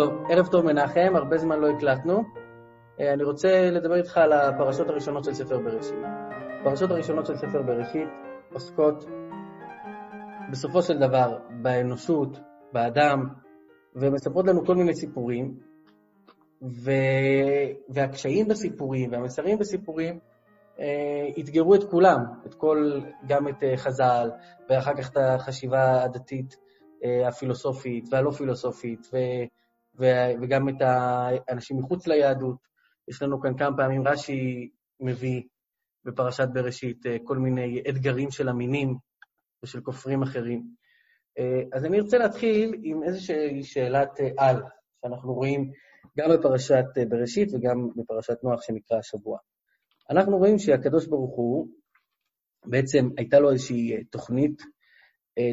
טוב, ערב טוב מנחם, הרבה זמן לא הקלטנו. אה, אני רוצה לדבר איתך על הפרשות הראשונות של ספר בראשית. הפרשות הראשונות של ספר בראשית עוסקות בסופו של דבר באנושות, באדם, ומספרות לנו כל מיני סיפורים, ו... והקשיים בסיפורים והמסרים בסיפורים אה, אתגרו את כולם, את כל, גם את אה, חז"ל, ואחר כך את החשיבה הדתית הפילוסופית והלא פילוסופית. ו... וגם את האנשים מחוץ ליהדות. יש לנו כאן כמה פעמים רש"י מביא בפרשת בראשית אה, כל מיני אתגרים של המינים ושל כופרים אחרים. אה, אז אני רוצה להתחיל עם איזושהי שאלת אה, על, שאנחנו רואים גם בפרשת בראשית וגם בפרשת נוח שנקרא השבוע. אנחנו רואים שהקדוש ברוך הוא, בעצם הייתה לו איזושהי תוכנית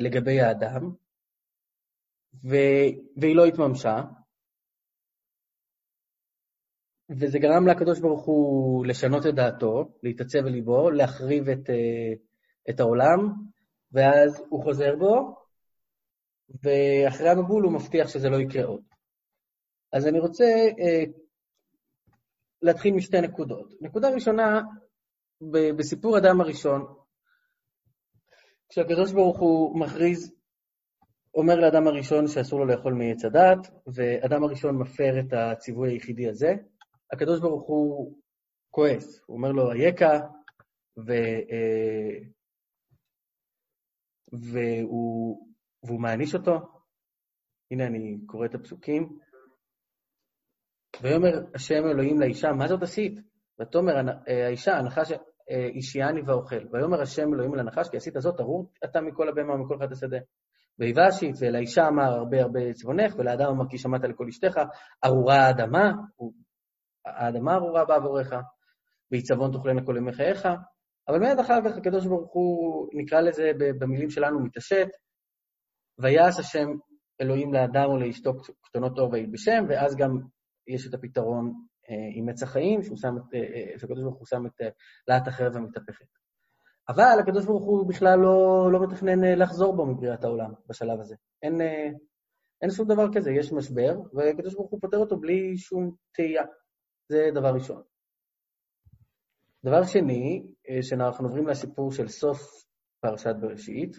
לגבי האדם, והיא לא התממשה, וזה גרם לקדוש ברוך הוא לשנות את דעתו, להתעצב על ליבו, להחריב את, אה, את העולם, ואז הוא חוזר בו, ואחרי המבול הוא מבטיח שזה לא יקרה עוד. אז אני רוצה אה, להתחיל משתי נקודות. נקודה ראשונה, בסיפור אדם הראשון, כשהקדוש ברוך הוא מכריז, אומר לאדם הראשון שאסור לו לאכול מעץ הדת, ואדם הראשון מפר את הציווי היחידי הזה, הקדוש ברוך הוא כועס, הוא אומר לו, אייכה, ו... אה, והוא, והוא מעניש אותו. הנה אני קורא את הפסוקים. ויאמר השם אלוהים לאישה, מה זאת עשית? ותאמר אה, האישה, הנחש אישיאני ואוכל. ויאמר השם אלוהים לנחש, כי עשית זאת, ארור אתה מכל הבמה ומכל חד השדה. ויבשית, ולאישה אמר הרבה הרבה צבונך, ולאדם אמר כי שמעת לכל אשתך, ארורה האדמה, הוא האדמה ארורה בעבורך, ועיצבון תאכלנה כל ימי חייך, אבל מיד אחר כך הקדוש ברוך הוא, נקרא לזה במילים שלנו, מתעשת, ויעש השם אלוהים לאדם ולאשתו קטנות אור וילבשם, ואז גם יש את הפתרון אה, עם עץ החיים, שהוא שם את, אה, אה שהקדוש ברוך הוא שם את להט החרב המתהפכת. אבל הקדוש ברוך הוא בכלל לא, לא מתכנן לחזור בו מבריאת העולם בשלב הזה. אין, אין שום דבר כזה, יש משבר, והקדוש ברוך הוא פותר אותו בלי שום תהייה. זה דבר ראשון. דבר שני, אה, שאנחנו עוברים לסיפור של סוף פרשת בראשית,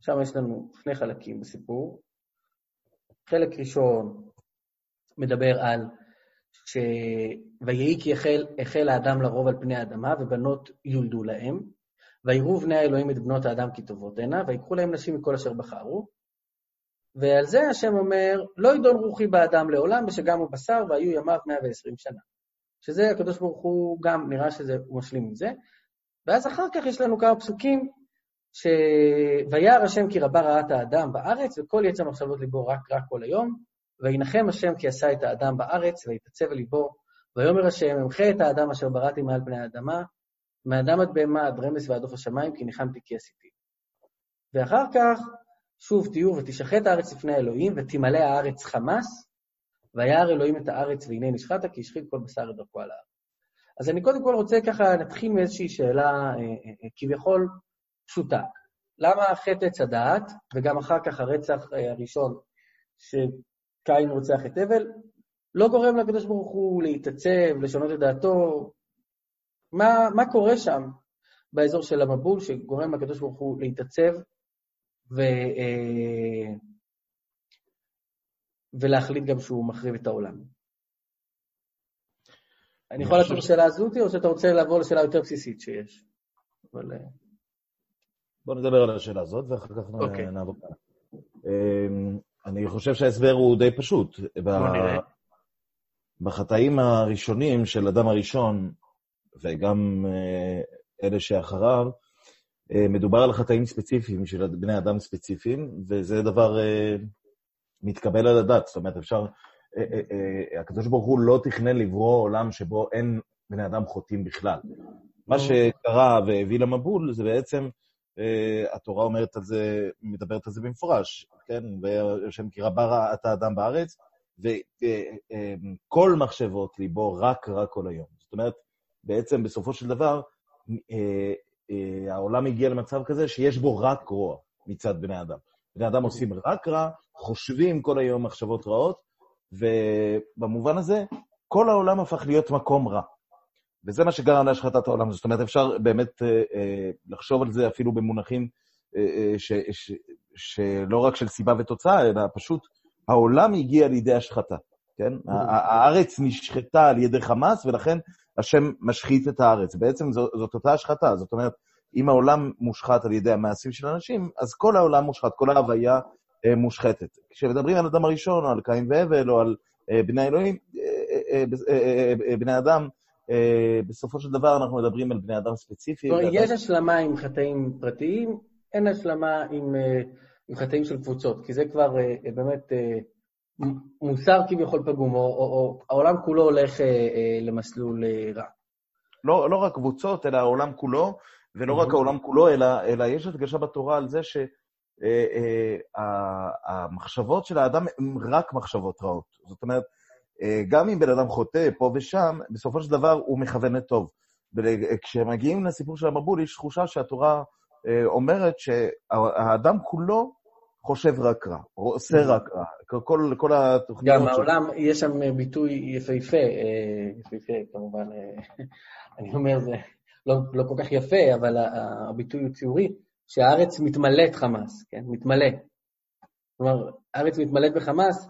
שם יש לנו שני חלקים בסיפור. חלק ראשון מדבר על ש... ויהי כי החל, החל האדם לרוב על פני האדמה, ובנות יולדו להם, ויראו בני האלוהים את בנות האדם כי טובות הנה, ויקחו להם נשים מכל אשר בחרו. ועל זה השם אומר, לא ידון רוחי באדם לעולם, ושגם הוא בשר, והיו ימיו 120 שנה. שזה הקדוש ברוך הוא גם, נראה שזה, משלים עם זה. ואז אחר כך יש לנו כמה פסוקים, ש... וירא השם כי רבה רעת האדם בארץ, וכל יצא מחשבות ליבו רק רק כל היום, וינחם השם כי עשה את האדם בארץ, ויתעצב ליבו, ויאמר השם, אמחה את האדם אשר בראתי מעל פני האדמה, מאדם עד בהמה עד רמס ועד עוף השמיים, כי ניחמתי כי עשיתי. ואחר כך, שוב תהיו ותשחט הארץ לפני האלוהים, ותמלא הארץ חמס, וירא אלוהים את הארץ והנה נשחטה, כי השחית כל בשר את דרכו על הארץ. אז אני קודם כל רוצה ככה, נתחיל מאיזושהי שאלה אה, אה, אה, כביכול פשוטה. למה חטא עץ הדעת, וגם אחר כך הרצח הראשון, שקין רוצח את הבל, לא גורם לקדוש ברוך הוא להתעצב, לשנות את דעתו? מה, מה קורה שם באזור של המבול, שגורם לקדוש ברוך הוא להתעצב ו, ולהחליט גם שהוא מחריב את העולם. אני יכול לעשות לשאלה הזאתי, או שאתה רוצה לעבור לשאלה יותר בסיסית שיש? אבל... אה, בוא נדבר על השאלה הזאת, ואחר כך okay. אוקיי. נעבור. אמ, אני חושב שההסבר הוא די פשוט. בחטאים הראשונים של אדם הראשון, וגם אה, אלה שאחריו, אה, מדובר על חטאים ספציפיים של בני אדם ספציפיים, וזה דבר מתקבל על הדעת. זאת אומרת, אפשר... אה, אה, אה, הקדוש ברוך הוא לא תכנן לברוא עולם שבו אין בני אדם חוטאים בכלל. מה שקרה והביא למבול זה בעצם, התורה אומרת על זה, מדברת על זה במפורש, כן? והשם כי רבה את האדם בארץ, וכל מחשבות ליבו רק רע כל היום. זאת אומרת, בעצם בסופו של דבר, העולם הגיע למצב כזה שיש בו רק רוע מצד בני אדם. בני אדם עושים רק רע, חושבים כל היום מחשבות רעות, ובמובן הזה, כל העולם הפך להיות מקום רע. וזה מה שגרם להשחטת העולם. זאת אומרת, אפשר באמת אה, אה, לחשוב על זה אפילו במונחים אה, אה, ש, ש, שלא רק של סיבה ותוצאה, אלא פשוט העולם הגיע לידי השחתה, כן? הארץ נשחטה על ידי חמאס, ולכן השם משחית את הארץ. בעצם זו, זאת אותה השחתה. זאת אומרת, אם העולם מושחת על ידי המעשים של אנשים, אז כל העולם מושחת, כל ההוויה מושחתת. כשמדברים על אדם הראשון, או על קין והבל, או על אה, בני אלוהים, אה, בני אדם, בסופו של דבר אנחנו מדברים על בני אדם ספציפיים. יש השלמה עם חטאים פרטיים, אין השלמה עם, עם חטאים של קבוצות, כי זה כבר באמת מוסר כביכול פגום, או, או, או העולם כולו הולך למסלול רע. לא, לא רק קבוצות, אלא העולם כולו, ולא רק העולם כולו, אלא, אלא יש הדגשה בתורה על זה ש... אה, אה, המחשבות של האדם הן רק מחשבות רעות. זאת אומרת, אה, גם אם בן אדם חוטא פה ושם, בסופו של דבר הוא מכוון לטוב. וכשמגיעים לסיפור של המבול, יש תחושה שהתורה אומרת שהאדם כולו חושב רק רע, או עושה רק רע. כל, כל התוכניות... גם העולם, ש... יש שם ביטוי יפהפה, יפהפה כמובן, אני אומר, זה לא, לא כל כך יפה, אבל הביטוי הוא ציורי. שהארץ מתמלאת חמאס, כן? מתמלא. כלומר, הארץ מתמלאת בחמאס,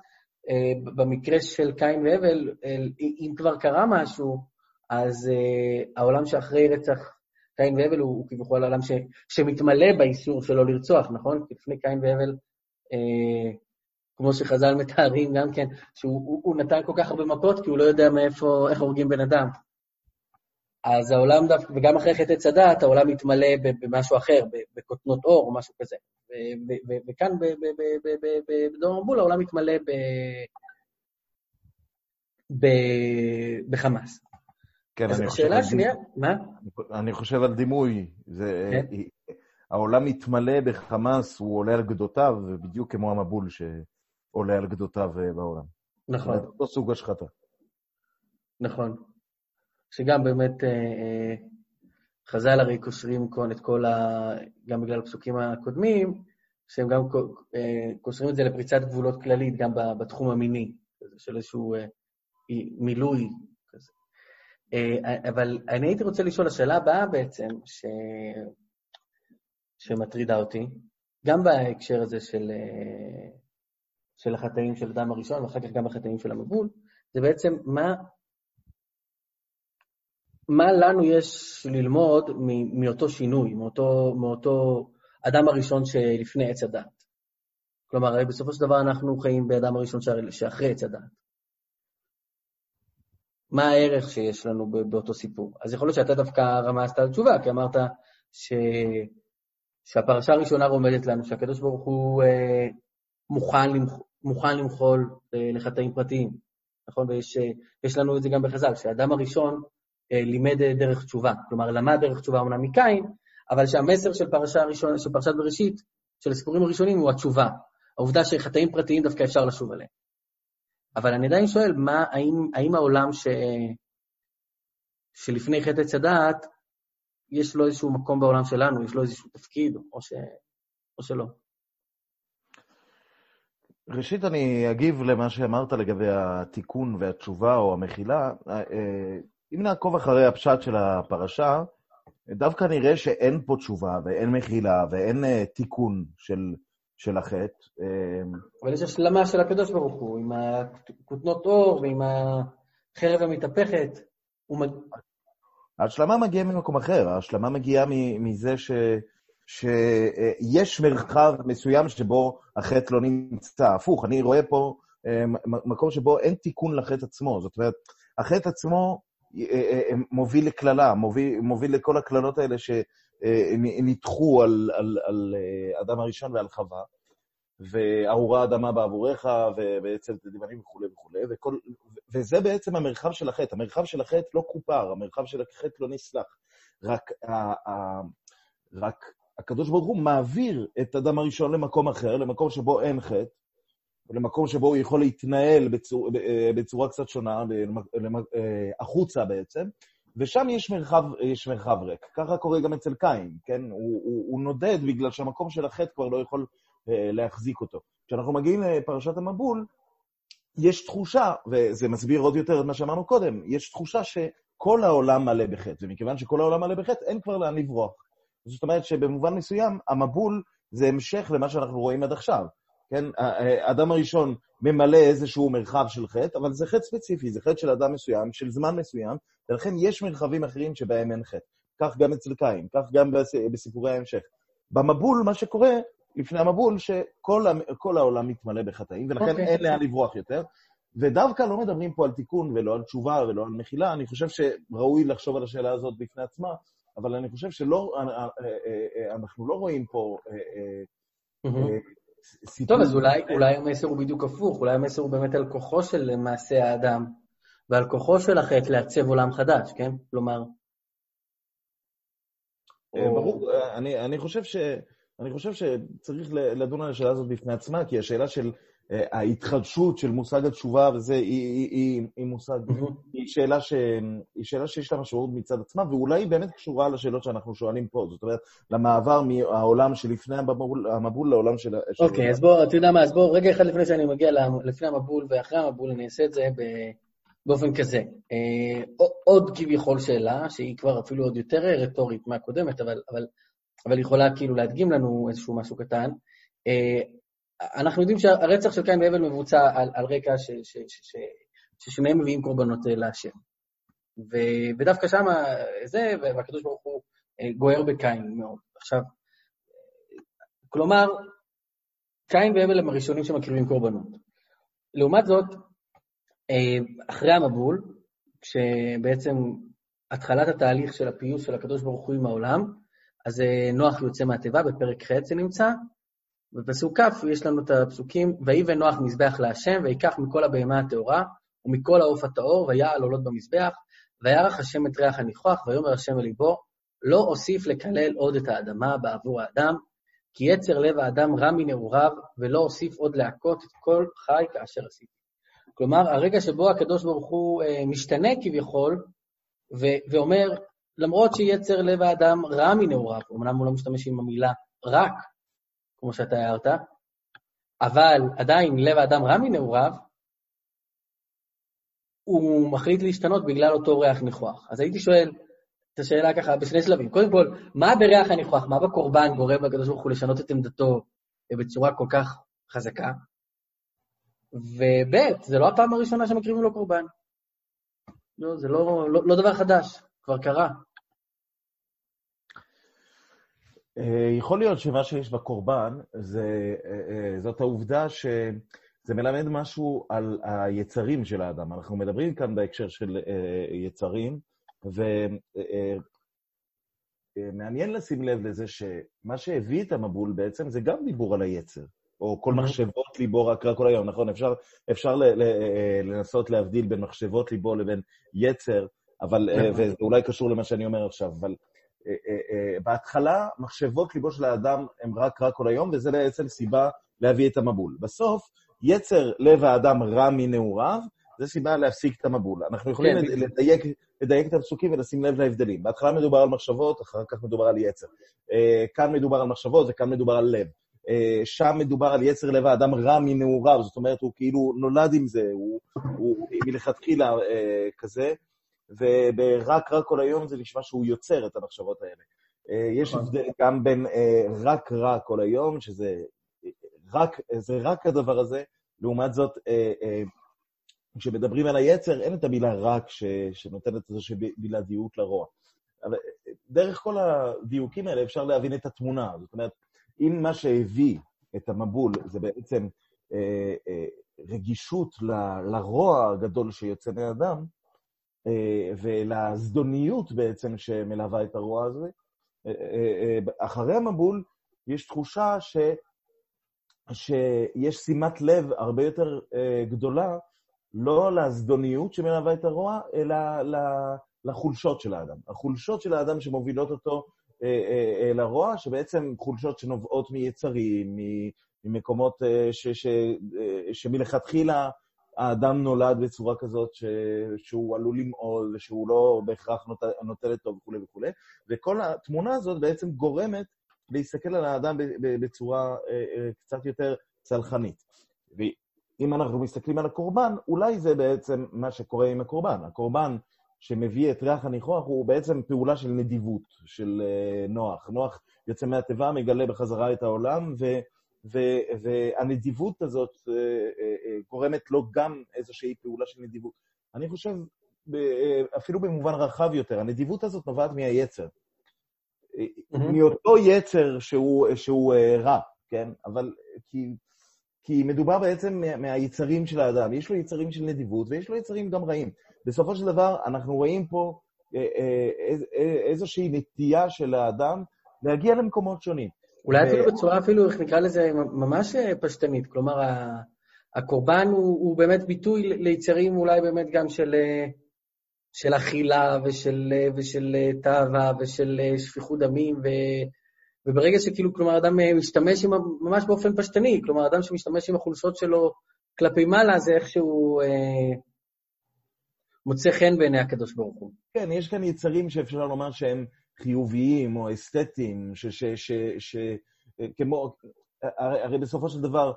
אה, במקרה של קין והבל, אם כבר קרה משהו, אז אה, העולם שאחרי רצח קין והבל הוא, הוא כביכול העולם ש, שמתמלא באיסור שלו לרצוח, נכון? כי לפני קין והבל, אה, כמו שחז"ל מתארים גם כן, שהוא הוא, הוא נתן כל כך הרבה מכות, כי הוא לא יודע מאיפה, איך הורגים בן אדם. אז העולם דווקא, וגם אחרי חטא עץ הדת, העולם מתמלא במשהו אחר, בכותנות אור או משהו כזה. וכאן בדור המבול העולם מתמלא בחמאס. כן, אני חושב... השאלה השנייה, מה? אני חושב על דימוי. זה, כן? העולם מתמלא בחמאס, הוא עולה על גדותיו, בדיוק כמו המבול שעולה על גדותיו אה, בעולם. נכון. זה אותו סוג השחתה. נכון. שגם באמת אה, אה, חז"ל הרי קושרים את כל ה... גם בגלל הפסוקים הקודמים, שהם גם אה, קושרים את זה לפריצת גבולות כללית, גם בתחום המיני, של איזשהו מילוי כזה. אבל אני הייתי רוצה לשאול, השאלה הבאה בעצם, ש... שמטרידה אותי, גם בהקשר הזה של, של החטאים של אדם הראשון, ואחר כך גם בחטאים של המבול, זה בעצם מה מה לנו יש ללמוד מאותו שינוי, מאותו, מאותו אדם הראשון שלפני עץ הדת? כלומר, הרי בסופו של דבר אנחנו חיים באדם הראשון שאחרי עץ הדת. מה הערך שיש לנו באותו סיפור? אז יכול להיות שאתה דווקא רמזת על תשובה, כי אמרת ש... שהפרשה הראשונה רומדת לנו, שהקדוש ברוך הוא אה, מוכן, למח... מוכן למחול אה, לחטאים פרטיים, נכון? ויש לנו את זה גם בחז"ל, שהאדם הראשון אה, לימד דרך תשובה. כלומר, למד דרך תשובה אומנם מקין, אבל שהמסר של פרשה הראשון, של פרשת בראשית, של הסיפורים הראשונים, הוא התשובה. העובדה שחטאים פרטיים דווקא אפשר לשוב עליהם. אבל אני עדיין שואל, מה, האם, האם העולם ש... שלפני חטא עץ הדעת, יש לו איזשהו מקום בעולם שלנו, יש לו איזשהו תפקיד, או, ש... או שלא? ראשית, אני אגיב למה שאמרת לגבי התיקון והתשובה או המחילה. אה, אם נעקוב אחרי הפשט של הפרשה, דווקא נראה שאין פה תשובה ואין מחילה ואין uh, תיקון של, של החטא. Uh, אבל יש השלמה של הקדוש ברוך הוא, עם הכותנות אור ועם החרב המתהפכת. מג... ההשלמה מגיעה ממקום אחר, ההשלמה מגיעה מזה ש... שיש מרחב מסוים שבו החטא לא נמצא. הפוך, אני רואה פה אה, מקום שבו אין תיקון לחטא עצמו. זאת אומרת, החטא עצמו אה, אה, אה, מוביל לקללה, מוביל, מוביל לכל הקללות האלה שניתחו על, על, על אדם הראשון ועל חווה, וארורה אדמה בעבורך, ובעצם תדימנים וכולי וכולי, וכל, וזה בעצם המרחב של החטא. המרחב של החטא לא כופר, המרחב של החטא לא נסלח. רק, ה, ה, רק הקדוש ברוך הוא מעביר את אדם הראשון למקום אחר, למקום שבו אין חטא, למקום שבו הוא יכול להתנהל בצור, אה, בצורה קצת שונה, אה, החוצה בעצם, ושם יש מרחב, יש מרחב ריק. ככה קורה גם אצל קין, כן? הוא, הוא, הוא נודד בגלל שהמקום של החטא כבר לא יכול אה, להחזיק אותו. כשאנחנו מגיעים לפרשת המבול, יש תחושה, וזה מסביר עוד יותר את מה שאמרנו קודם, יש תחושה שכל העולם מלא בחטא, ומכיוון שכל העולם מלא בחטא, אין כבר לאן לברוח. זאת אומרת שבמובן מסוים, המבול זה המשך למה שאנחנו רואים עד עכשיו. כן, האדם הראשון ממלא איזשהו מרחב של חטא, אבל זה חטא ספציפי, זה חטא של אדם מסוים, של זמן מסוים, ולכן יש מרחבים אחרים שבהם אין חטא. כך גם אצל קין, כך גם בסיפורי ההמשך. במבול, מה שקורה לפני המבול, שכל העולם מתמלא בחטאים, ולכן okay. אוקיי. אין לאן לברוח יותר. ודווקא לא מדברים פה על תיקון ולא על תשובה ולא על מחילה, אני חושב שראוי לחשוב על השאלה הזאת בפני עצמה, אבל אני חושב שאנחנו אה, אה, אה, לא רואים פה סיפור... טוב, אז אולי, אולי המסר הוא בדיוק הפוך, אולי המסר הוא באמת על כוחו של מעשה האדם ועל כוחו של החטא לעצב עולם חדש, כן? כלומר... ברור, אני, אני חושב ש... אני חושב שצריך לדון על השאלה הזאת בפני עצמה, כי השאלה של אה, ההתחדשות של מושג התשובה וזה, היא, היא, היא, היא מושג, היא שאלה, ש, היא שאלה שיש לה משמעות מצד עצמה, ואולי היא באמת קשורה לשאלות שאנחנו שואלים פה. זאת אומרת, למעבר מהעולם שלפני המבול, המבול לעולם של... אוקיי, okay, אז בוא, אתה יודע מה, אז בוא, רגע אחד לפני שאני מגיע לפני המבול ואחרי המבול, אני אעשה את זה ב... באופן כזה. אה, עוד כביכול שאלה, שהיא כבר אפילו עוד יותר רטורית מהקודמת, אבל, אבל אבל יכולה כאילו להדגים לנו איזשהו משהו קטן. אה, אנחנו יודעים שהרצח של קין והבל מבוצע על, על רקע ש, ש, ששניהם מביאים קורבנות אה, להשם. ו, ודווקא שם זה, והקדוש ברוך הוא אה, גוער בקין מאוד. עכשיו, כלומר, קין והבל הם הראשונים שמקריבים קורבנות. לעומת זאת, אחרי המבול, כשבעצם התחלת התהליך של הפיוס של הקדוש ברוך הוא עם העולם, אז אה, נוח יוצא מהתיבה, בפרק ח' זה נמצא, ובפסוק כ' יש לנו את הפסוקים, ויבן נוח מזבח להשם, ויקח מכל הבהמה הטהורה, ומכל העוף הטהור, ויעל עולות במזבח, וירח השם את ריח הניחוח, ויאמר השם אל ליבו, לא אוסיף לקלל עוד את האדמה בעבור האדם, כי יצר לב האדם רע מנעוריו, ולא אוסיף עוד להכות את כל חי כאשר עשיתי. כלומר, הרגע שבו הקדוש ברוך הוא אה, משתנה כביכול, ו- ואומר, למרות שיצר לב האדם רע מנעוריו, אמנם הוא לא משתמש עם המילה רק, כמו שאתה הערת, אבל עדיין לב האדם רע מנעוריו, הוא מחליט להשתנות בגלל אותו ריח ניחוח. אז הייתי שואל את השאלה ככה בשני שלבים. קודם כל, מה בריח הניחוח, מה בקורבן גורם לקדוש ברוך הוא לשנות את עמדתו בצורה כל כך חזקה? וב', זה לא הפעם הראשונה שמקריבים לו קורבן. לא, זה לא, לא, לא דבר חדש, כבר קרה. אה, יכול להיות שמה שיש בקורבן, זה, אה, אה, זאת העובדה שזה מלמד משהו על היצרים של האדם. אנחנו מדברים כאן בהקשר של יצרים, ומעניין לשים לב לזה שמה שהביא את המבול בעצם זה גם דיבור על היצר. או כל מחשבות ליבו רק רע כל היום, נכון? אפשר, אפשר ל, ל, לנסות להבדיל בין מחשבות ליבו לבין יצר, אבל. וזה אולי קשור למה שאני אומר עכשיו, אבל אה, אה, אה, בהתחלה, מחשבות ליבו של האדם הן רק רע כל היום, וזה בעצם סיבה להביא את המבול. בסוף, יצר לב האדם רע מנעוריו, זה סיבה להפסיק את המבול. אנחנו יכולים כן. לדייק, לדייק את הפסוקים ולשים לב להבדלים. בהתחלה מדובר על מחשבות, אחר כך מדובר על יצר. כאן מדובר על מחשבות וכאן מדובר על לב. שם מדובר על יצר לב האדם רע מנעוריו, זאת אומרת, הוא כאילו נולד עם זה, הוא, הוא מלכתחילה כזה. וברק רע כל היום זה נשמע שהוא יוצר את המחשבות האלה. אה, יש נכון. הבדל גם בין אה, רק רע כל היום, שזה רק, זה רק הדבר הזה, לעומת זאת, אה, כשמדברים על היצר, אין את המילה רק ש, שנותנת איזושהי בלעדיות לרוע. אבל דרך כל הדיוקים האלה אפשר להבין את התמונה. זאת אומרת, אם מה שהביא את המבול זה בעצם אה, אה, רגישות ל, לרוע הגדול שיוצא מאדם, אה, ולזדוניות בעצם שמלווה את הרוע הזה. אה, אה, אחרי המבול יש תחושה ש... שיש שימת לב הרבה יותר גדולה, לא לזדוניות שמלווה את הרוע, אלא לחולשות של האדם. החולשות של האדם שמובילות אותו אל הרוע, שבעצם חולשות שנובעות מיצרים, ממקומות ש, ש, שמלכתחילה האדם נולד בצורה כזאת ש... שהוא עלול למעול, ושהוא לא בהכרח נות... נוטה לטוב וכולי וכולי, וכל התמונה הזאת בעצם גורמת להסתכל על האדם בצורה אה, אה, קצת יותר צלחנית. אם אנחנו מסתכלים על הקורבן, אולי זה בעצם מה שקורה עם הקורבן. הקורבן שמביא את ריח הניחוח הוא בעצם פעולה של נדיבות, של אה, נוח. נוח יוצא מהתיבה, מגלה בחזרה את העולם, ו, והנדיבות הזאת אה, אה, גורמת לו גם איזושהי פעולה של נדיבות. אני חושב, אפילו במובן רחב יותר, הנדיבות הזאת נובעת מהיצר. מאותו יצר שהוא, שהוא רע, כן? אבל כי, כי מדובר בעצם מהיצרים של האדם. יש לו יצרים של נדיבות ויש לו יצרים גם רעים. בסופו של דבר, אנחנו רואים פה אה, אה, אה, איזושהי נטייה של האדם להגיע למקומות שונים. אולי אפילו בצורה אפילו, איך נקרא לזה, ממש פשטנית. כלומר, הקורבן הוא, הוא באמת ביטוי ליצרים אולי באמת גם של, של אכילה ושל, ושל תאווה ושל שפיכות דמים, ו, וברגע שכאילו, כלומר, אדם משתמש עם, ממש באופן פשטני, כלומר, אדם שמשתמש עם החולשות שלו כלפי מעלה, זה איכשהו... אה, מוצא חן בעיני הקדוש ברוך הוא. כן, יש כאן יצרים שאפשר לומר שהם חיוביים או אסתטיים, שכמו, הרי, הרי בסופו של דבר,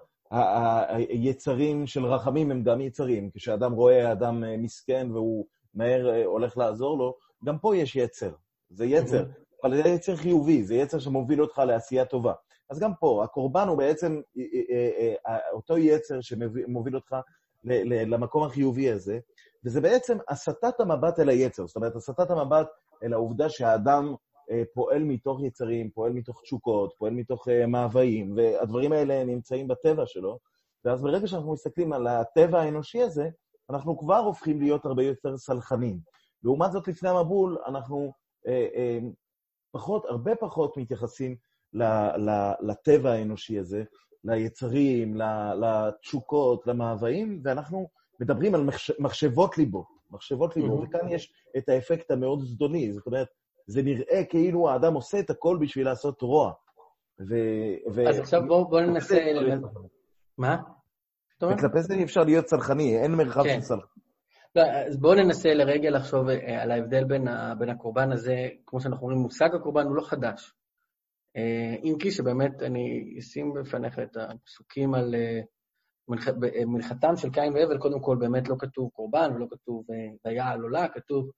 היצרים של רחמים הם גם יצרים. כשאדם רואה אדם אה, מסכן והוא מהר אה, הולך לעזור לו, גם פה יש יצר. זה יצר, אבל זה יצר חיובי, זה יצר שמוביל אותך לעשייה טובה. אז גם פה, הקורבן הוא בעצם אה, אותו יצר שמוביל אותך למקום החיובי הזה, וזה בעצם הסטת המבט אל היצר, זאת אומרת, הסטת המבט אל העובדה שהאדם אה, פועל מתוך יצרים, פועל מתוך תשוקות, פועל מתוך אה, מאוויים, והדברים האלה נמצאים בטבע שלו, ואז ברגע שאנחנו מסתכלים על הטבע האנושי הזה, אנחנו כבר הופכים להיות הרבה יותר סלחנים. לעומת זאת, לפני המבול, אנחנו אה, אה, פחות, הרבה פחות מתייחסים ל, ל, לטבע האנושי הזה, ליצרים, לתשוקות, למאוויים, ואנחנו מדברים על מחש... מחשבות ליבו, מחשבות ליבו, mm-hmm. וכאן יש את האפקט המאוד זדוני, זאת אומרת, זה נראה כאילו האדם עושה את הכל בשביל לעשות רוע. ו... ו... אז עכשיו בואו בוא ננסה... מה? וכלפי זה אי אפשר להיות צרכני, אין מרחב כן. של צרכני. לא, אז בואו ננסה לרגע לחשוב אה, על ההבדל בין, ה, בין הקורבן הזה, כמו שאנחנו אומרים, מושג הקורבן הוא לא חדש. אה, אם כי שבאמת אני אשים בפניך את הפסוקים על אה, מנחתם של קין והבל, קודם כל באמת לא כתוב קורבן ולא כתוב אה, ויעל עולה, כתוב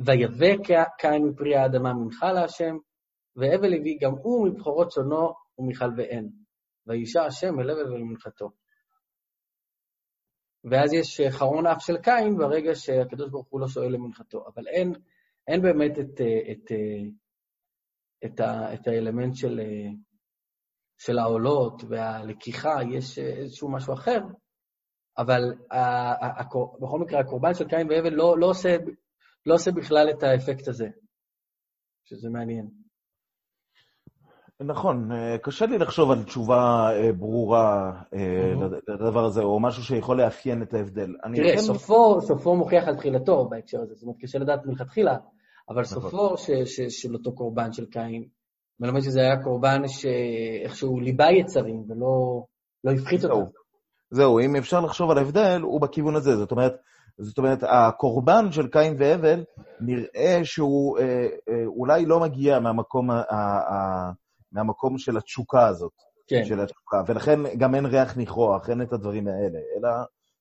ויבא קין מפרי האדמה מנחה להשם, והבל הביא גם הוא מבכורות שונו ומכלביהן. וישע השם אל הבל ולמנחתו. ואז יש אה, חרון אף של קין ברגע שהקדוש ברוך הוא לא שואל למנחתו. אבל אין, אין באמת את, אה, את, את, את האלמנט של של העולות והלקיחה, יש איזשהו משהו אחר, אבל בכל מקרה, הקורבן של קין והבל לא, לא, עושה, לא עושה בכלל את האפקט הזה, שזה מעניין. נכון, אה, קשה לי לחשוב על תשובה אה, ברורה אה, לדבר הזה, או משהו שיכול לאפיין את ההבדל. תראה, סופו, סופו מוכיח על תחילתו בהקשר הזה, זאת אומרת, קשה לדעת מלכתחילה, אבל נכון. סופו של אותו קורבן של קין מלמד שזה היה קורבן שאיכשהו ליבה יצרים ולא לא הפחית אותם. זהו, אם אפשר לחשוב על ההבדל, הוא בכיוון הזה. זאת אומרת, זאת אומרת, הקורבן של קין והבל, נראה שהוא אה, אה, אולי לא מגיע מהמקום, ה, ה, מהמקום של התשוקה הזאת. כן. של התשוקה, ולכן גם אין ריח ניחוח, אין את הדברים האלה, אלא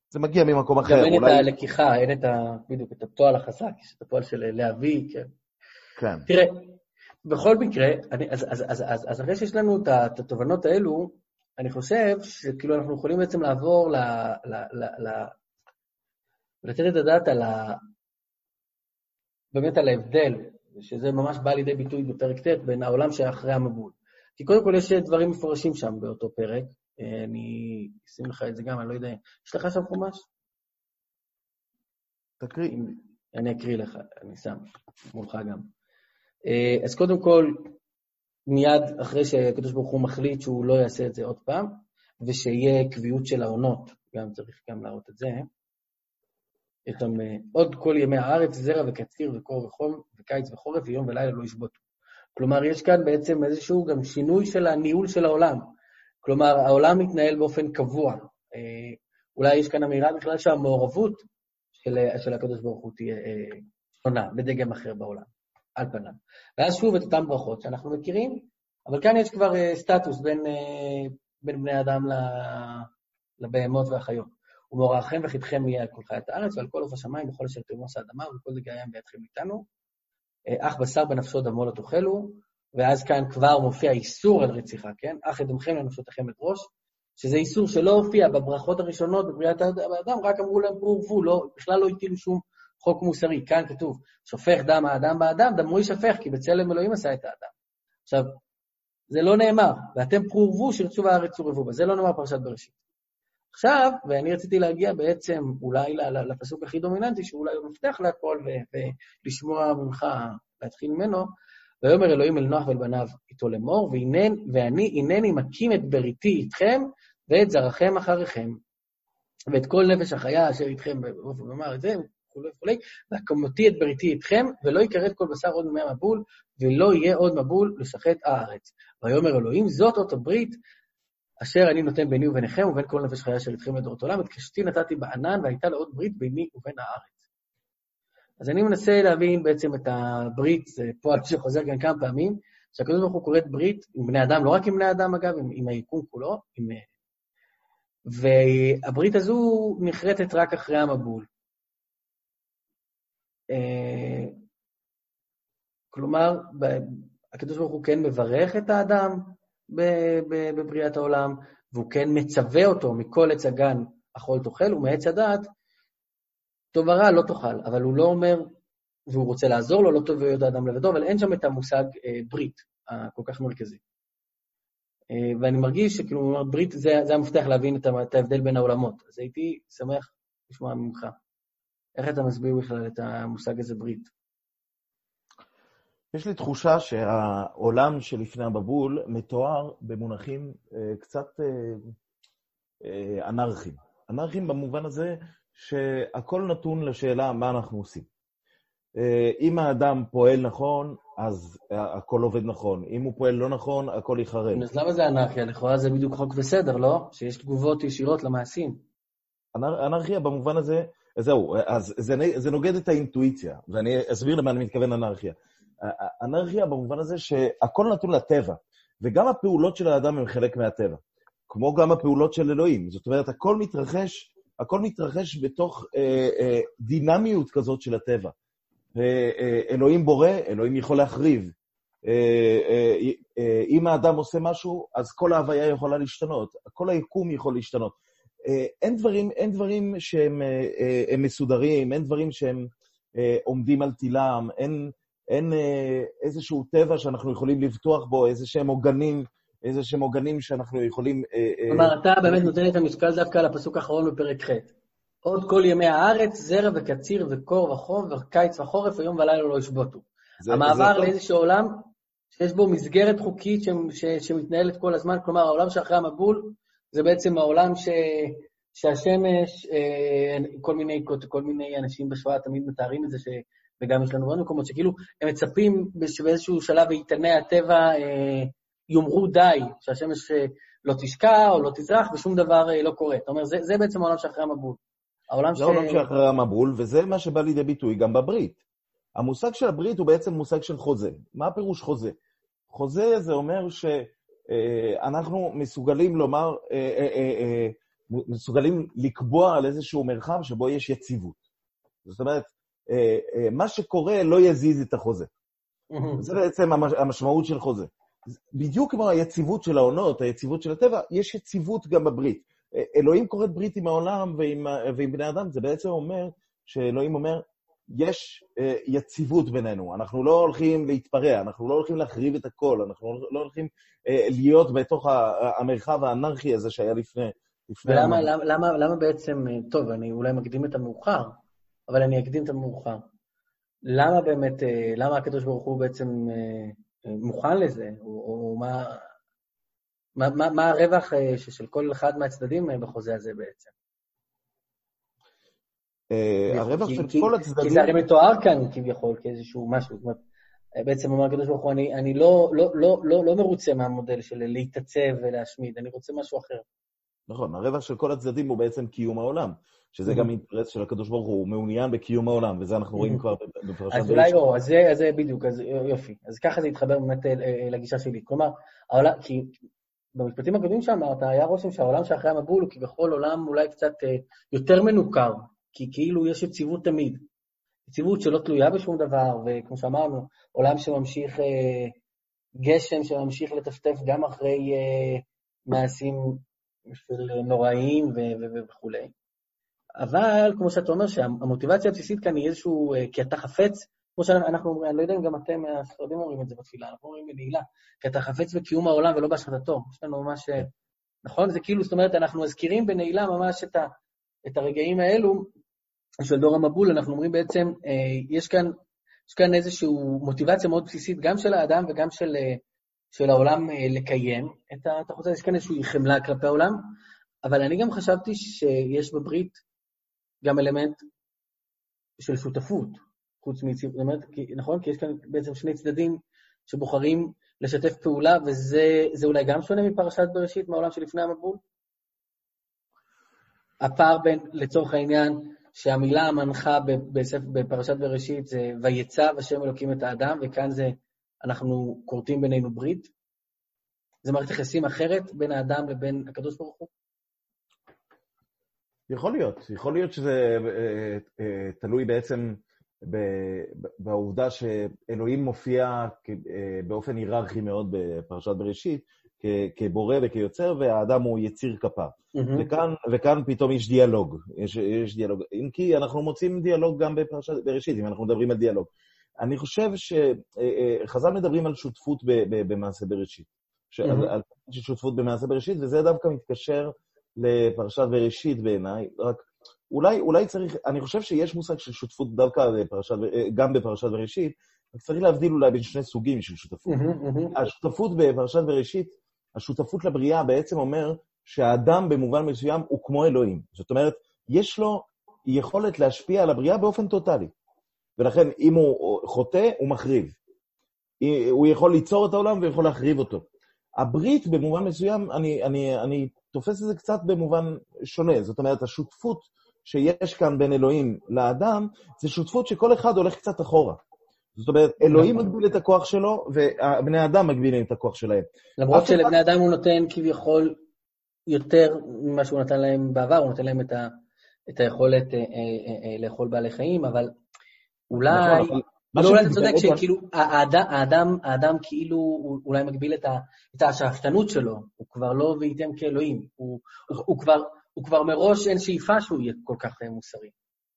זה מגיע ממקום אחר. גם אין אולי... את הלקיחה, אין את ה... בדיוק, את הפועל החזק, את הפועל של להביא, כן. כן. תראה, בכל מקרה, אני, אז, אז, אז, אז, אז אחרי שיש לנו את התובנות האלו, אני חושב שכאילו אנחנו יכולים בעצם לעבור ל... ל, ל, ל לתת את הדעת על ה... באמת על ההבדל, שזה ממש בא לידי ביטוי בפרק ט' בין העולם שאחרי המבול. כי קודם כל יש דברים מפורשים שם באותו פרק, אני אשים לך את זה גם, אני לא יודע, יש לך שם חומש? תקריא. אני אקריא לך, אני שם מולך גם. אה, אז קודם כל, מיד אחרי שהקדוש ברוך הוא מחליט שהוא לא יעשה את זה עוד פעם, ושיהיה קביעות של העונות, גם צריך גם להראות את זה, אותם, אה, עוד כל ימי הארץ, זרע וקציר וקור וחום וקיץ וחורף ויום ולילה לא ישבותו. כלומר, יש כאן בעצם איזשהו גם שינוי של הניהול של העולם. כלומר, העולם מתנהל באופן קבוע. אה, אולי יש כאן אמירה בכלל שהמעורבות של, של הקדוש ברוך הוא תהיה שונה, בדגם אחר בעולם. על פניו. ואז שוב את אותן ברכות שאנחנו מכירים, אבל כאן יש כבר uh, סטטוס בין, uh, בין בני אדם לבהמות והחיות. ומוראכם וחיתכם יהיה על כל חיית הארץ, ועל כל עוף השמיים וכל אשר תרמוס האדמה, וכל דגי הים בידכם איתנו. אה, אך בשר בנפשו דמו לא תאכלו, ואז כאן כבר מופיע איסור על רציחה, כן? אך אדמכם לנפשותיכם ראש, שזה איסור שלא הופיע בברכות הראשונות בבריאת האדם, רק אמרו להם פרו ורבו, לא, בכלל לא הטילו שום חוק מוסרי. כאן כתוב, שופך דם האדם באדם, דמו יישפך, כי בצלם אלוהים עשה את האדם. עכשיו, זה לא נאמר, ואתם פרו ורבו, שירצו בארץ ורבו בה. זה לא נאמר פרשת בראשית. עכשיו, ואני רציתי להגיע בעצם אולי לפסוק הכי דומיננטי, שאולי הוא מפתח להכל, ולשמוע ממך, להתחיל ממנו, ויאמר אלוהים אל נוח ואל בניו איתו לאמור, ואני הנני מקים את בריתי איתכם ואת זרעכם אחריכם, ואת כל נפש החיה אשר איתכם, ואופן אמר את זה, וכולי וכולי, והקמתי את בריתי איתכם, ולא יכרת כל בשר עוד ממי המבול, ולא יהיה עוד מבול לשחט הארץ. ויאמר אלוהים, זאת אות הברית אשר אני נותן ביני וביניכם ובין כל נפש חיה אשר איתכם לדורות עולם, את קשתי נתתי בענן, והייתה לעוד ברית ביני ובין הארץ. אז אני מנסה להבין בעצם את הברית, זה פועל שחוזר כאן כמה פעמים, שהקדוש ברוך הוא קוראת ברית עם בני אדם, לא רק עם בני אדם אגב, עם, עם היקום כולו, עם... והברית הזו נחרטת רק אחרי המבול. אה, כלומר, הקדוש ברוך הוא כן מברך את האדם בבריאת העולם, והוא כן מצווה אותו מכל עץ הגן אכול תאכל, ומעץ הדת טוב ורע לא תאכל, אבל הוא לא אומר, והוא רוצה לעזור לו, לא טוב ויודע אדם לבדו, אבל אין שם את המושג אה, ברית הכל כך מרכזי. אה, ואני מרגיש שכאילו, ברית זה, זה המפתח להבין את ההבדל בין העולמות. אז הייתי שמח לשמוע ממך. איך אתה מסביר בכלל את המושג הזה ברית? יש לי תחושה שהעולם שלפני המבול מתואר במונחים אה, קצת אה, אה, אנרכיים. אנרכיים במובן הזה שהכל נתון לשאלה מה אנחנו עושים. אה, אם האדם פועל נכון, אז הכל עובד נכון. אם הוא פועל לא נכון, הכל ייחרב. אז למה זה אנרכיה? לכאורה זה בדיוק חוק וסדר, לא? שיש תגובות ישירות למעשים. אנרכיה במובן הזה, זהו, אז זה, זה נוגד את האינטואיציה, ואני אסביר למה אני מתכוון אנרכיה. אנרכיה במובן הזה שהכל נתון לטבע, וגם הפעולות של האדם הן חלק מהטבע, כמו גם הפעולות של אלוהים. זאת אומרת, הכל מתרחש הכל מתרחש בתוך אה, אה, דינמיות כזאת של הטבע. אלוהים בורא, אלוהים יכול להחריב. אם האדם עושה משהו, אז כל ההוויה יכולה להשתנות, כל היקום יכול להשתנות. אה, אין, דברים, אין דברים שהם אה, אה, מסודרים, אין דברים שהם אה, עומדים על תילם, אין, אין אה, איזשהו טבע שאנחנו יכולים לבטוח בו, איזה שהם עוגנים. איזה שהם עוגנים שאנחנו יכולים... כלומר, אתה באמת נותן את המשקל דווקא על הפסוק האחרון בפרק ח'. עוד כל ימי הארץ, זרע וקציר וקור וחום וקיץ וחורף, ויום ולילה לא ישבותו. המעבר לאיזשהו עולם שיש בו מסגרת חוקית שמתנהלת כל הזמן, כלומר, העולם שאחרי המבול זה בעצם העולם ש... שהשמש, אה, כל מיני, כל מיני אנשים בשואה תמיד מתארים את זה, ש... וגם יש לנו עוד מקומות שכאילו, הם מצפים שבאיזשהו שלב איתני הטבע יאמרו די, שהשמש אה, לא תשקע או לא תזרח ושום דבר אה, לא קורה. אתה אומר, זה, זה בעצם העולם שאחרי המבול. העולם זה העולם ש... שאחרי המבול, וזה מה שבא לידי ביטוי גם בברית. המושג של הברית הוא בעצם מושג של חוזה. מה הפירוש חוזה? חוזה זה אומר שאנחנו אה, מסוגלים לומר, מסוגלים לקבוע על איזשהו מרחב שבו יש יציבות. זאת אומרת, מה שקורה לא יזיז את החוזה. זה בעצם המשמעות של חוזה. בדיוק כמו היציבות של העונות, היציבות של הטבע, יש יציבות גם בברית. אלוהים כורת ברית עם העולם ועם, ועם בני אדם, זה בעצם אומר שאלוהים אומר, יש uh, יציבות בינינו, אנחנו לא הולכים להתפרע, אנחנו לא הולכים להחריב את הכל, אנחנו לא הולכים uh, להיות בתוך המרחב האנרכי הזה שהיה לפני... לפני ולמה למה, למה, למה בעצם, אה, טוב, אני אולי מקדים את המאוחר, אבל אני אקדים את המאוחר. למה באמת, למה הקדוש ברוך הוא בעצם מוכן לזה, או, או מה, מה, מה, מה הרווח אה, של כל אחד מהצדדים אה, בחוזה הזה בעצם? אה, הרווח של כל הצדדים... כי זה הרי מתואר כאן כביכול כאיזשהו משהו, זאת אומרת, בעצם אומר הקדוש ברוך הוא, אני, לא, לא, לא, לא, לא מרוצה מהמודל של להתעצב ולהשמיד, אני רוצה משהו אחר. נכון, הרווח של כל הצדדים הוא בעצם קיום העולם. שזה גם אינטרס של הקדוש ברוך הוא, הוא מעוניין בקיום העולם, וזה אנחנו רואים כבר בפרשת אז אולי לא, אז זה בדיוק, אז יופי. אז ככה זה יתחבר באמת לגישה שלי. כלומר, כי במשפטים הקודמים שאמרת, היה רושם שהעולם שאחרי המבול הוא כביכול עולם אולי קצת אה, יותר מנוכר, כי כאילו יש יציבות תמיד. יציבות שלא תלויה בשום דבר, וכמו שאמרנו, עולם שממשיך, אה, גשם שממשיך לטפטף גם אחרי אה, מעשים נוראיים וכולי. אבל, כמו שאתה אומר, שהמוטיבציה הבסיסית כאן היא איזשהו, כי אתה חפץ כמו שאנחנו אומרים, אני לא יודע אם גם אתם הספרדים אומרים את זה בתפילה, אנחנו אומרים בנעילה, כי אתה חפץ בקיום העולם ולא בהשחתתו. יש לנו ממש... נכון? זה כאילו, זאת אומרת, אנחנו מזכירים בנעילה ממש את, ה, את הרגעים האלו של דור המבול, אנחנו אומרים בעצם, אה, יש כאן, יש כאן איזושהי מוטיבציה מאוד בסיסית, גם של האדם וגם של, אה, של העולם אה, לקיים את החוץ הזה, יש כאן איזושהי חמלה כלפי העולם, אבל אני גם חשבתי שיש בברית גם אלמנט של שותפות. חוץ מיציבות, זאת אומרת, נכון? כי יש כאן בעצם שני צדדים שבוחרים לשתף פעולה, וזה אולי גם שונה מפרשת בראשית, מהעולם שלפני המבול? הפער בין, לצורך העניין, שהמילה המנחה בפרשת בראשית זה ויצב השם אלוקים את האדם, וכאן זה אנחנו כורתים בינינו ברית. זה מערכת יחסים אחרת בין האדם לבין הקדוש ברוך הוא? יכול להיות, יכול להיות שזה אה, אה, תלוי בעצם בעובדה שאלוהים מופיע אה, באופן היררכי מאוד בפרשת בראשית, כבורא וכיוצר, והאדם הוא יציר כפה. Mm-hmm. וכאן, וכאן פתאום יש דיאלוג, יש, יש דיאלוג. אם כי אנחנו מוצאים דיאלוג גם בפרשת בראשית, אם אנחנו מדברים על דיאלוג. אני חושב שחז"ל אה, אה, מדברים על שותפות במעשה בראשית. Mm-hmm. על, על שותפות במעשה בראשית, וזה דווקא מתקשר לפרשת בראשית בעיניי, רק אולי, אולי צריך, אני חושב שיש מושג של שותפות דווקא בפרשת, גם בפרשת בראשית, רק צריך להבדיל אולי בין שני סוגים של שותפות. השותפות בפרשת בראשית, השותפות לבריאה בעצם אומר שהאדם במובן מסוים הוא כמו אלוהים. זאת אומרת, יש לו יכולת להשפיע על הבריאה באופן טוטאלי. ולכן, אם הוא חוטא, הוא מחריב. הוא יכול ליצור את העולם ויכול להחריב אותו. הברית, במובן מסוים, אני, אני, אני תופס את זה קצת במובן שונה. זאת אומרת, השותפות שיש כאן בין אלוהים לאדם, זה שותפות שכל אחד הולך קצת אחורה. זאת אומרת, אלוהים מגביל את הכוח שלו, ובני אדם מגבילים את הכוח שלהם. למרות שלבני אדם הוא נותן כביכול יותר ממה שהוא נתן להם בעבר, הוא נותן להם את, ה, את היכולת אה, אה, אה, לאכול בעלי חיים, אבל אולי... נכון, אבל אולי אתה צודק שכאילו האדם, האדם, האדם כאילו אולי מגביל את, ה, את השאפתנות שלו, הוא כבר לא וייתם כאלוהים, הוא, הוא, הוא כבר הוא כבר מראש אין שאיפה שהוא יהיה כל כך אה,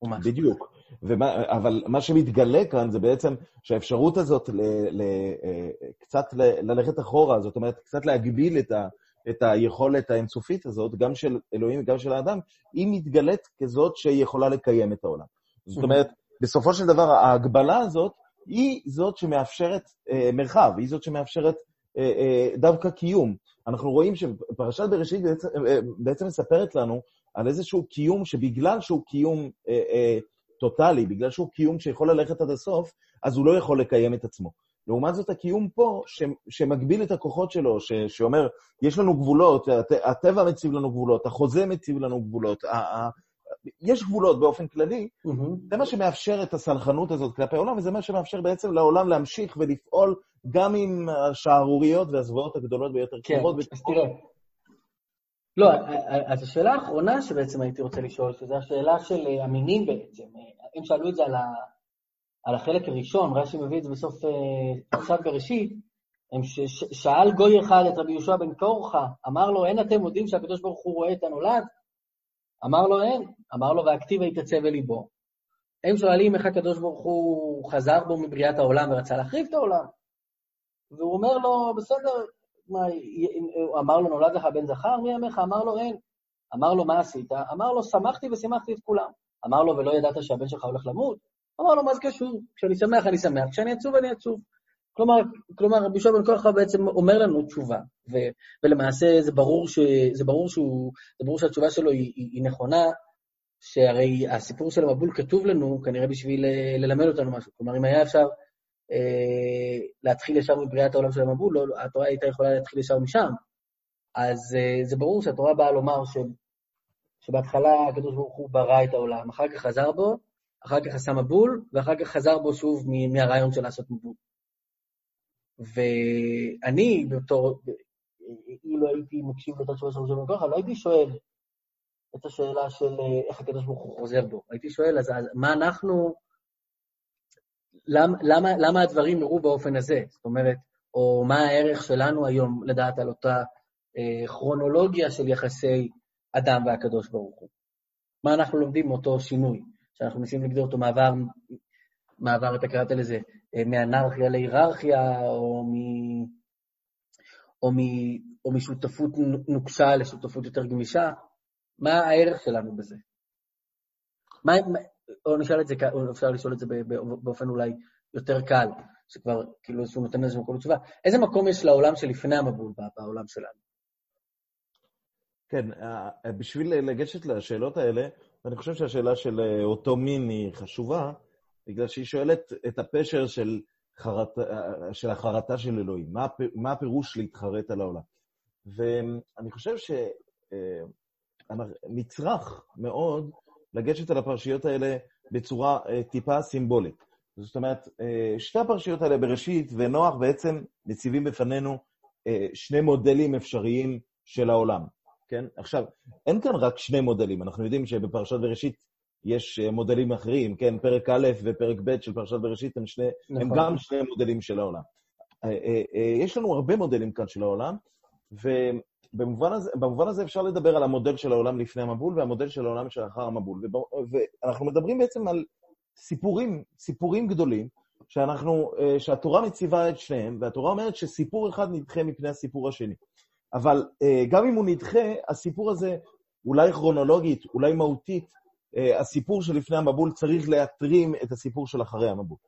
מוסרי. בדיוק. ומה, אבל מה שמתגלה כאן זה בעצם שהאפשרות הזאת ל, ל, אה, קצת ל, ללכת אחורה, זאת אומרת, קצת להגביל את, ה, את היכולת האינסופית הזאת, גם של אלוהים וגם של האדם, היא מתגלית כזאת שהיא יכולה לקיים את העולם. זאת אומרת, בסופו של דבר ההגבלה הזאת היא זאת שמאפשרת אה, מרחב, היא זאת שמאפשרת אה, אה, דווקא קיום. אנחנו רואים שפרשת בראשית בעצם, אה, בעצם מספרת לנו על איזשהו קיום שבגלל שהוא קיום אה, אה, טוטאלי, בגלל שהוא קיום שיכול ללכת עד הסוף, אז הוא לא יכול לקיים את עצמו. לעומת זאת, הקיום פה, ש, שמגביל את הכוחות שלו, ש, שאומר, יש לנו גבולות, הט, הטבע מציב לנו גבולות, החוזה מציב לנו גבולות, ה, יש גבולות באופן כללי, mm-hmm. זה מה שמאפשר את הסלחנות הזאת כלפי העולם, וזה מה שמאפשר בעצם לעולם להמשיך ולפעול גם עם השערוריות והזוועות הגדולות ביותר כן, אז תראה. לא, אז השאלה האחרונה שבעצם הייתי רוצה לשאול, שזו השאלה של אה, המינים בעצם. הם שאלו את זה על, החלק הראשון, רש"י מביא את זה בסוף אה, פרשת בראשית, שאל גוי אחד את רבי יהושע בן קורחה, אמר לו, אין אתם מודים שהקדוש ברוך הוא רואה את הנולד? אמר לו אין, אמר לו והכתיבה יתעצב בליבו. הם שואלים איך הקדוש ברוך הוא חזר בו מבריאת העולם ורצה להחריב את העולם. והוא אומר לו, בסדר, מה, אמר לו, נולד לך בן זכר מימיך? אמר לו, אין. אמר לו, מה עשית? אמר לו, שמחתי ושימחתי את כולם. אמר לו, ולא ידעת שהבן שלך הולך למות? אמר לו, מה זה קשור? כשאני שמח אני שמח, כשאני עצוב אני עצוב. כלומר, כלומר רבי יהושע בן כוחא בעצם אומר לנו תשובה, ו, ולמעשה זה ברור, ש, זה, ברור שהוא, זה ברור שהתשובה שלו היא, היא, היא נכונה, שהרי הסיפור של המבול כתוב לנו כנראה בשביל אה, ללמד אותנו משהו. כלומר, אם היה אפשר להתחיל ישר מבריאת העולם של המבול, לא, התורה הייתה יכולה להתחיל ישר משם. אז אה, זה ברור שהתורה באה לומר ש, שבהתחלה הקדוש ברוך הוא ברא את העולם, אחר כך חזר בו, אחר כך עשה מבול, ואחר כך חזר בו שוב מהרעיון של לעשות מבול. ואני, בתור, לא הייתי מקשיב לאותה תשובה של בין ככה, לא הייתי שואל את השאלה של איך הקדוש ברוך הוא חוזר בו. הייתי שואל, אז מה אנחנו, למה, למה, למה הדברים נראו באופן הזה? זאת אומרת, או מה הערך שלנו היום לדעת על אותה אה, כרונולוגיה של יחסי אדם והקדוש ברוך הוא. מה אנחנו לומדים מאותו שינוי, שאנחנו מנסים להגדיר אותו מעבר, מעבר, אתה קראת לזה, אה, מאנרכיה להיררכיה, או, מ, או, מ, או משותפות נוקשה לשותפות יותר גמישה, מה הערך שלנו בזה? מה, או נשאל את זה, או אפשר לשאול את זה באופן אולי יותר קל, שכבר כאילו שהוא נותן איזשהו מקום לתשובה. איזה מקום יש לעולם שלפני המבול בעולם שלנו? כן, אה, בשביל לגשת לשאלות האלה, אני חושב שהשאלה של אה, אותו מין היא חשובה, בגלל שהיא שואלת את הפשר של, חרת, אה, של החרטה של אלוהים. מה, מה הפירוש להתחרט על העולם? ואני חושב שנצרך מאוד לגשת על הפרשיות האלה בצורה טיפה סימבולית. זאת אומרת, שתי הפרשיות האלה, בראשית ונוח, בעצם מציבים בפנינו שני מודלים אפשריים של העולם. כן? עכשיו, אין כאן רק שני מודלים, אנחנו יודעים שבפרשת בראשית יש אה, מודלים אחרים, כן? פרק א' ופרק ב' של פרשת בראשית הם, שני, נכון. הם גם שני מודלים של העולם. אה, אה, יש לנו הרבה מודלים כאן של העולם, ובמובן הזה, הזה אפשר לדבר על המודל של העולם לפני המבול והמודל של העולם שלאחר המבול. ואנחנו מדברים בעצם על סיפורים, סיפורים גדולים, שאנחנו, שהתורה מציבה את שניהם, והתורה אומרת שסיפור אחד נדחה מפני הסיפור השני. אבל אה, גם אם הוא נדחה, הסיפור הזה, אולי כרונולוגית, אולי מהותית, אה, הסיפור שלפני המבול צריך להתרים את הסיפור של אחרי המבול.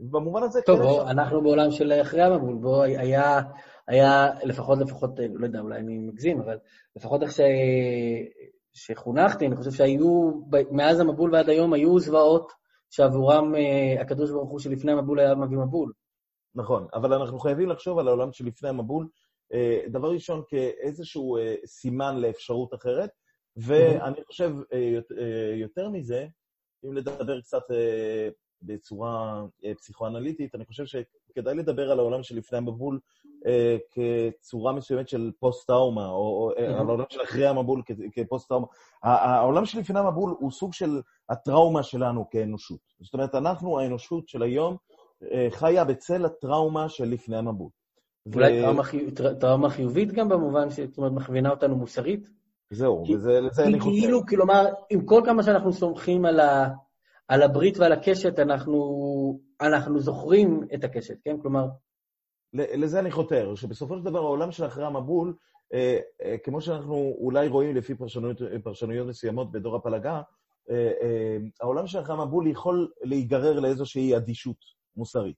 במובן הזה... טוב, בוא, ש... אנחנו בעולם של אחרי המבול, בוא, היה, היה לפחות, לפחות, אה, לא יודע, אולי אני מגזים, אבל לפחות איך ש... שחונכתי, אני חושב שהיו, מאז המבול ועד היום היו זוועות שעבורם הקדוש ברוך הוא שלפני המבול היה מביא מבול. נכון, אבל אנחנו חייבים לחשוב על העולם שלפני המבול, אה, דבר ראשון, כאיזשהו אה, סימן לאפשרות אחרת, ואני חושב, אה, יותר מזה, אם לדבר קצת בצורה פסיכואנליטית, אני חושב שכדאי לדבר על העולם שלפני המבול כצורה מסוימת של פוסט-טראומה, או על העולם של אחרי המבול כפוסט-טראומה. העולם שלפני המבול הוא סוג של הטראומה שלנו כאנושות. זאת אומרת, אנחנו, האנושות של היום, חיה בצל הטראומה של לפני המבול. אולי טראומה חיובית גם במובן שאת אומרת, מכווינה אותנו מוסרית? זהו, וזה לזה אני חושב. כאילו, כלומר, עם כל כמה שאנחנו סומכים על, ה, על הברית ועל הקשת, אנחנו, אנחנו זוכרים את הקשת, כן? כלומר... לזה אני חותר, שבסופו של דבר העולם של אחרי המבול, אה, אה, כמו שאנחנו אולי רואים לפי פרשנויות, פרשנויות מסוימות בדור הפלגה, אה, אה, העולם של אחרי המבול יכול להיגרר לאיזושהי אדישות מוסרית,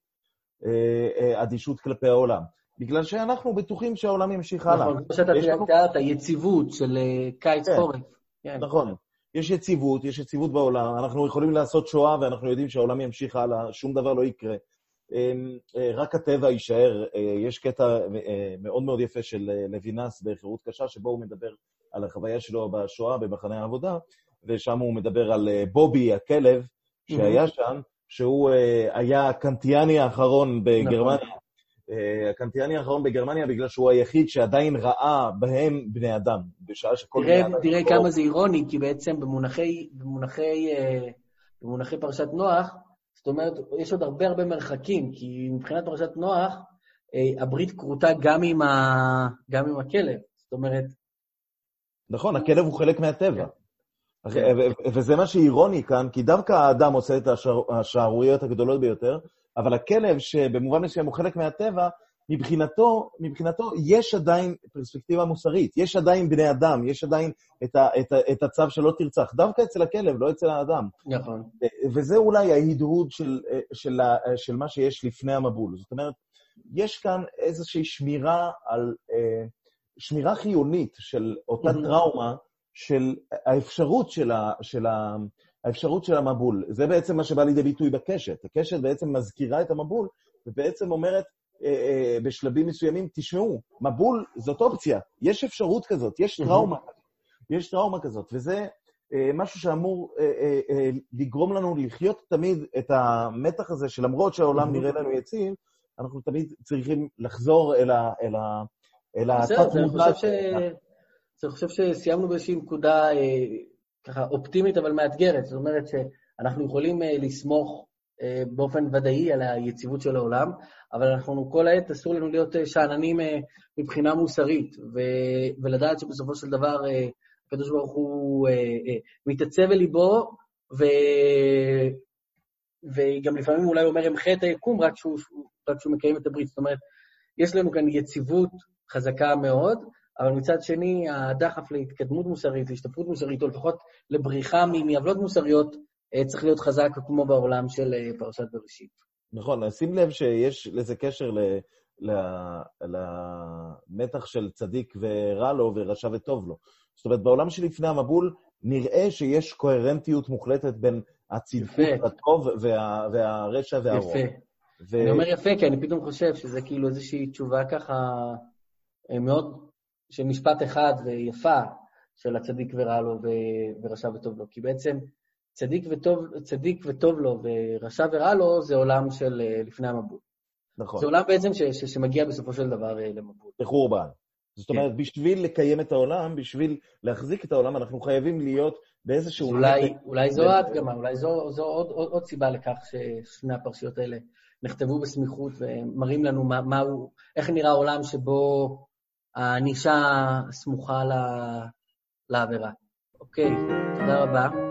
אה, אה, אדישות כלפי העולם. בגלל שאנחנו בטוחים שהעולם ימשיך הלאה. נכון, כמו שאתה תיארת, יציבות של אה, קיץ חורף. כן. נכון. יש יציבות, יש יציבות בעולם, אנחנו יכולים לעשות שואה ואנחנו יודעים שהעולם ימשיך הלאה, שום דבר לא יקרה. אמ, אה, רק הטבע יישאר. אה, יש קטע מאוד מאוד יפה של לוינס בחירות קשה, שבו הוא מדבר על החוויה שלו בשואה במחנה העבודה, ושם הוא מדבר על בובי, הכלב, שהיה שם, שהוא היה הקנטיאני האחרון בגרמניה, נכון. הקנטיאני האחרון בגרמניה, בגלל שהוא היחיד שעדיין ראה בהם בני אדם, בשעה שכל תראה, בני אדם... תראה כמה זה אירוני, כי בעצם במונחי, במונחי, אה, במונחי פרשת נוח, זאת אומרת, יש עוד הרבה הרבה מרחקים, כי מבחינת פרשת נוח, אה, הברית כרותה גם עם, ה... גם עם הכלב. זאת אומרת... נכון, הכלב הוא חלק מהטבע. כן. וזה מה שאירוני כאן, כי דווקא האדם עושה את השערוריות הגדולות ביותר, אבל הכלב, שבמובן מסוים הוא חלק מהטבע, מבחינתו, מבחינתו יש עדיין פרספקטיבה מוסרית, יש עדיין בני אדם, יש עדיין את, ה, את, ה, את הצו שלא תרצח, דווקא אצל הכלב, לא אצל האדם. נכון. וזה אולי ההדהוד של, של, של, של מה שיש לפני המבול. זאת אומרת, יש כאן איזושהי שמירה על, שמירה חיונית של אותה טראומה, של האפשרות של, ה, של, ה, האפשרות של המבול. זה בעצם מה שבא לידי ביטוי בקשת. הקשת בעצם מזכירה את המבול, ובעצם אומרת אה, אה, בשלבים מסוימים, תשמעו, מבול זאת אופציה, יש אפשרות כזאת, יש טראומה כזאת, יש טראומה כזאת, וזה אה, משהו שאמור אה, אה, אה, לגרום לנו לחיות תמיד את המתח הזה, שלמרות שהעולם נראה לנו יציב, אנחנו תמיד צריכים לחזור אל, ה, אל, ה, אלא בסדר, אני חושב ש... אני חושב שסיימנו באיזושהי נקודה אה, ככה אופטימית אבל מאתגרת. זאת אומרת שאנחנו יכולים אה, לסמוך אה, באופן ודאי על היציבות של העולם, אבל אנחנו כל העת אסור לנו להיות שאננים מבחינה מוסרית, ו- ולדעת שבסופו של דבר הקדוש ברוך הוא מתעצב אל ליבו, ו- וגם לפעמים אולי אומר אמחה את היקום רק כשהוא, רק כשהוא מקיים את הברית. זאת אומרת, יש לנו כאן יציבות חזקה מאוד, אבל מצד שני, הדחף להתקדמות מוסרית, להשתפרות מוסרית, או לפחות לבריחה מעוולות מוסריות, אה, צריך להיות חזק כמו בעולם של אה, פרשת בראשית. נכון, שים לב שיש לזה קשר ל... למתח של צדיק ורע לו ורשע וטוב לו. זאת אומרת, בעולם שלפני המבול נראה שיש קוהרנטיות מוחלטת בין הצדקות, הטוב וה, והרשע והרוע. יפה. ו... אני אומר יפה, כי אני פתאום חושב שזה כאילו איזושהי תשובה ככה אה, מאוד של משפט אחד ויפה של הצדיק ורע לו ורשע וטוב לו. כי בעצם צדיק וטוב, צדיק וטוב לו ורשע ורע לו זה עולם של אה, לפני המבול. נכון. זה עולם בעצם ש, ש, שמגיע בסופו של דבר אה, למבול. לחורבן. זאת אומרת, כן. בשביל לקיים את העולם, בשביל להחזיק את העולם, אנחנו חייבים להיות באיזשהו... אולי, אולי זו ההדגמה, אולי זו, זו עוד, עוד, עוד סיבה לכך ששני הפרשיות האלה נכתבו בסמיכות ומראים לנו מה, מה הוא, איך נראה העולם שבו הענישה סמוכה לעבירה. אוקיי, תודה רבה.